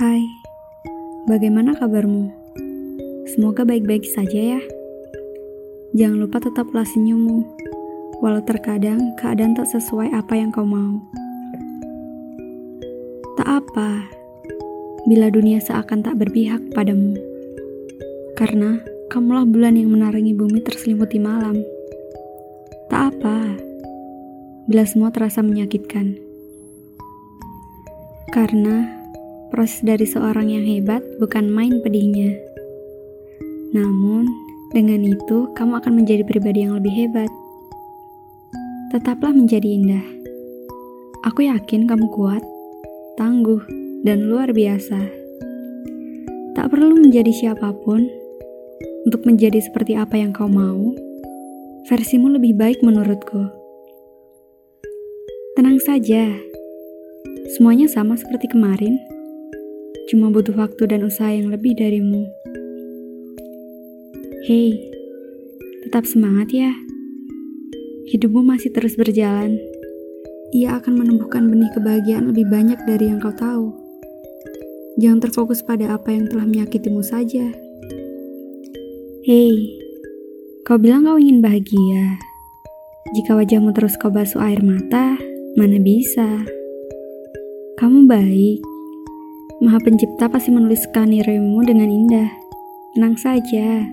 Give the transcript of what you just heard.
Hai, bagaimana kabarmu? Semoga baik-baik saja ya. Jangan lupa tetaplah senyummu, walau terkadang keadaan tak sesuai apa yang kau mau. Tak apa, bila dunia seakan tak berpihak padamu. Karena kamulah bulan yang menarangi bumi terselimuti malam. Tak apa, bila semua terasa menyakitkan. Karena proses dari seorang yang hebat bukan main pedihnya. Namun, dengan itu kamu akan menjadi pribadi yang lebih hebat. Tetaplah menjadi indah. Aku yakin kamu kuat, tangguh, dan luar biasa. Tak perlu menjadi siapa pun untuk menjadi seperti apa yang kau mau. Versimu lebih baik menurutku. Tenang saja, semuanya sama seperti kemarin cuma butuh waktu dan usaha yang lebih darimu. Hei, tetap semangat ya. Hidupmu masih terus berjalan. Ia akan menumbuhkan benih kebahagiaan lebih banyak dari yang kau tahu. Jangan terfokus pada apa yang telah menyakitimu saja. Hei, kau bilang kau ingin bahagia. Jika wajahmu terus kau basuh air mata, mana bisa? Kamu baik, Maha Pencipta pasti menuliskan nilaimu dengan indah. Tenang saja,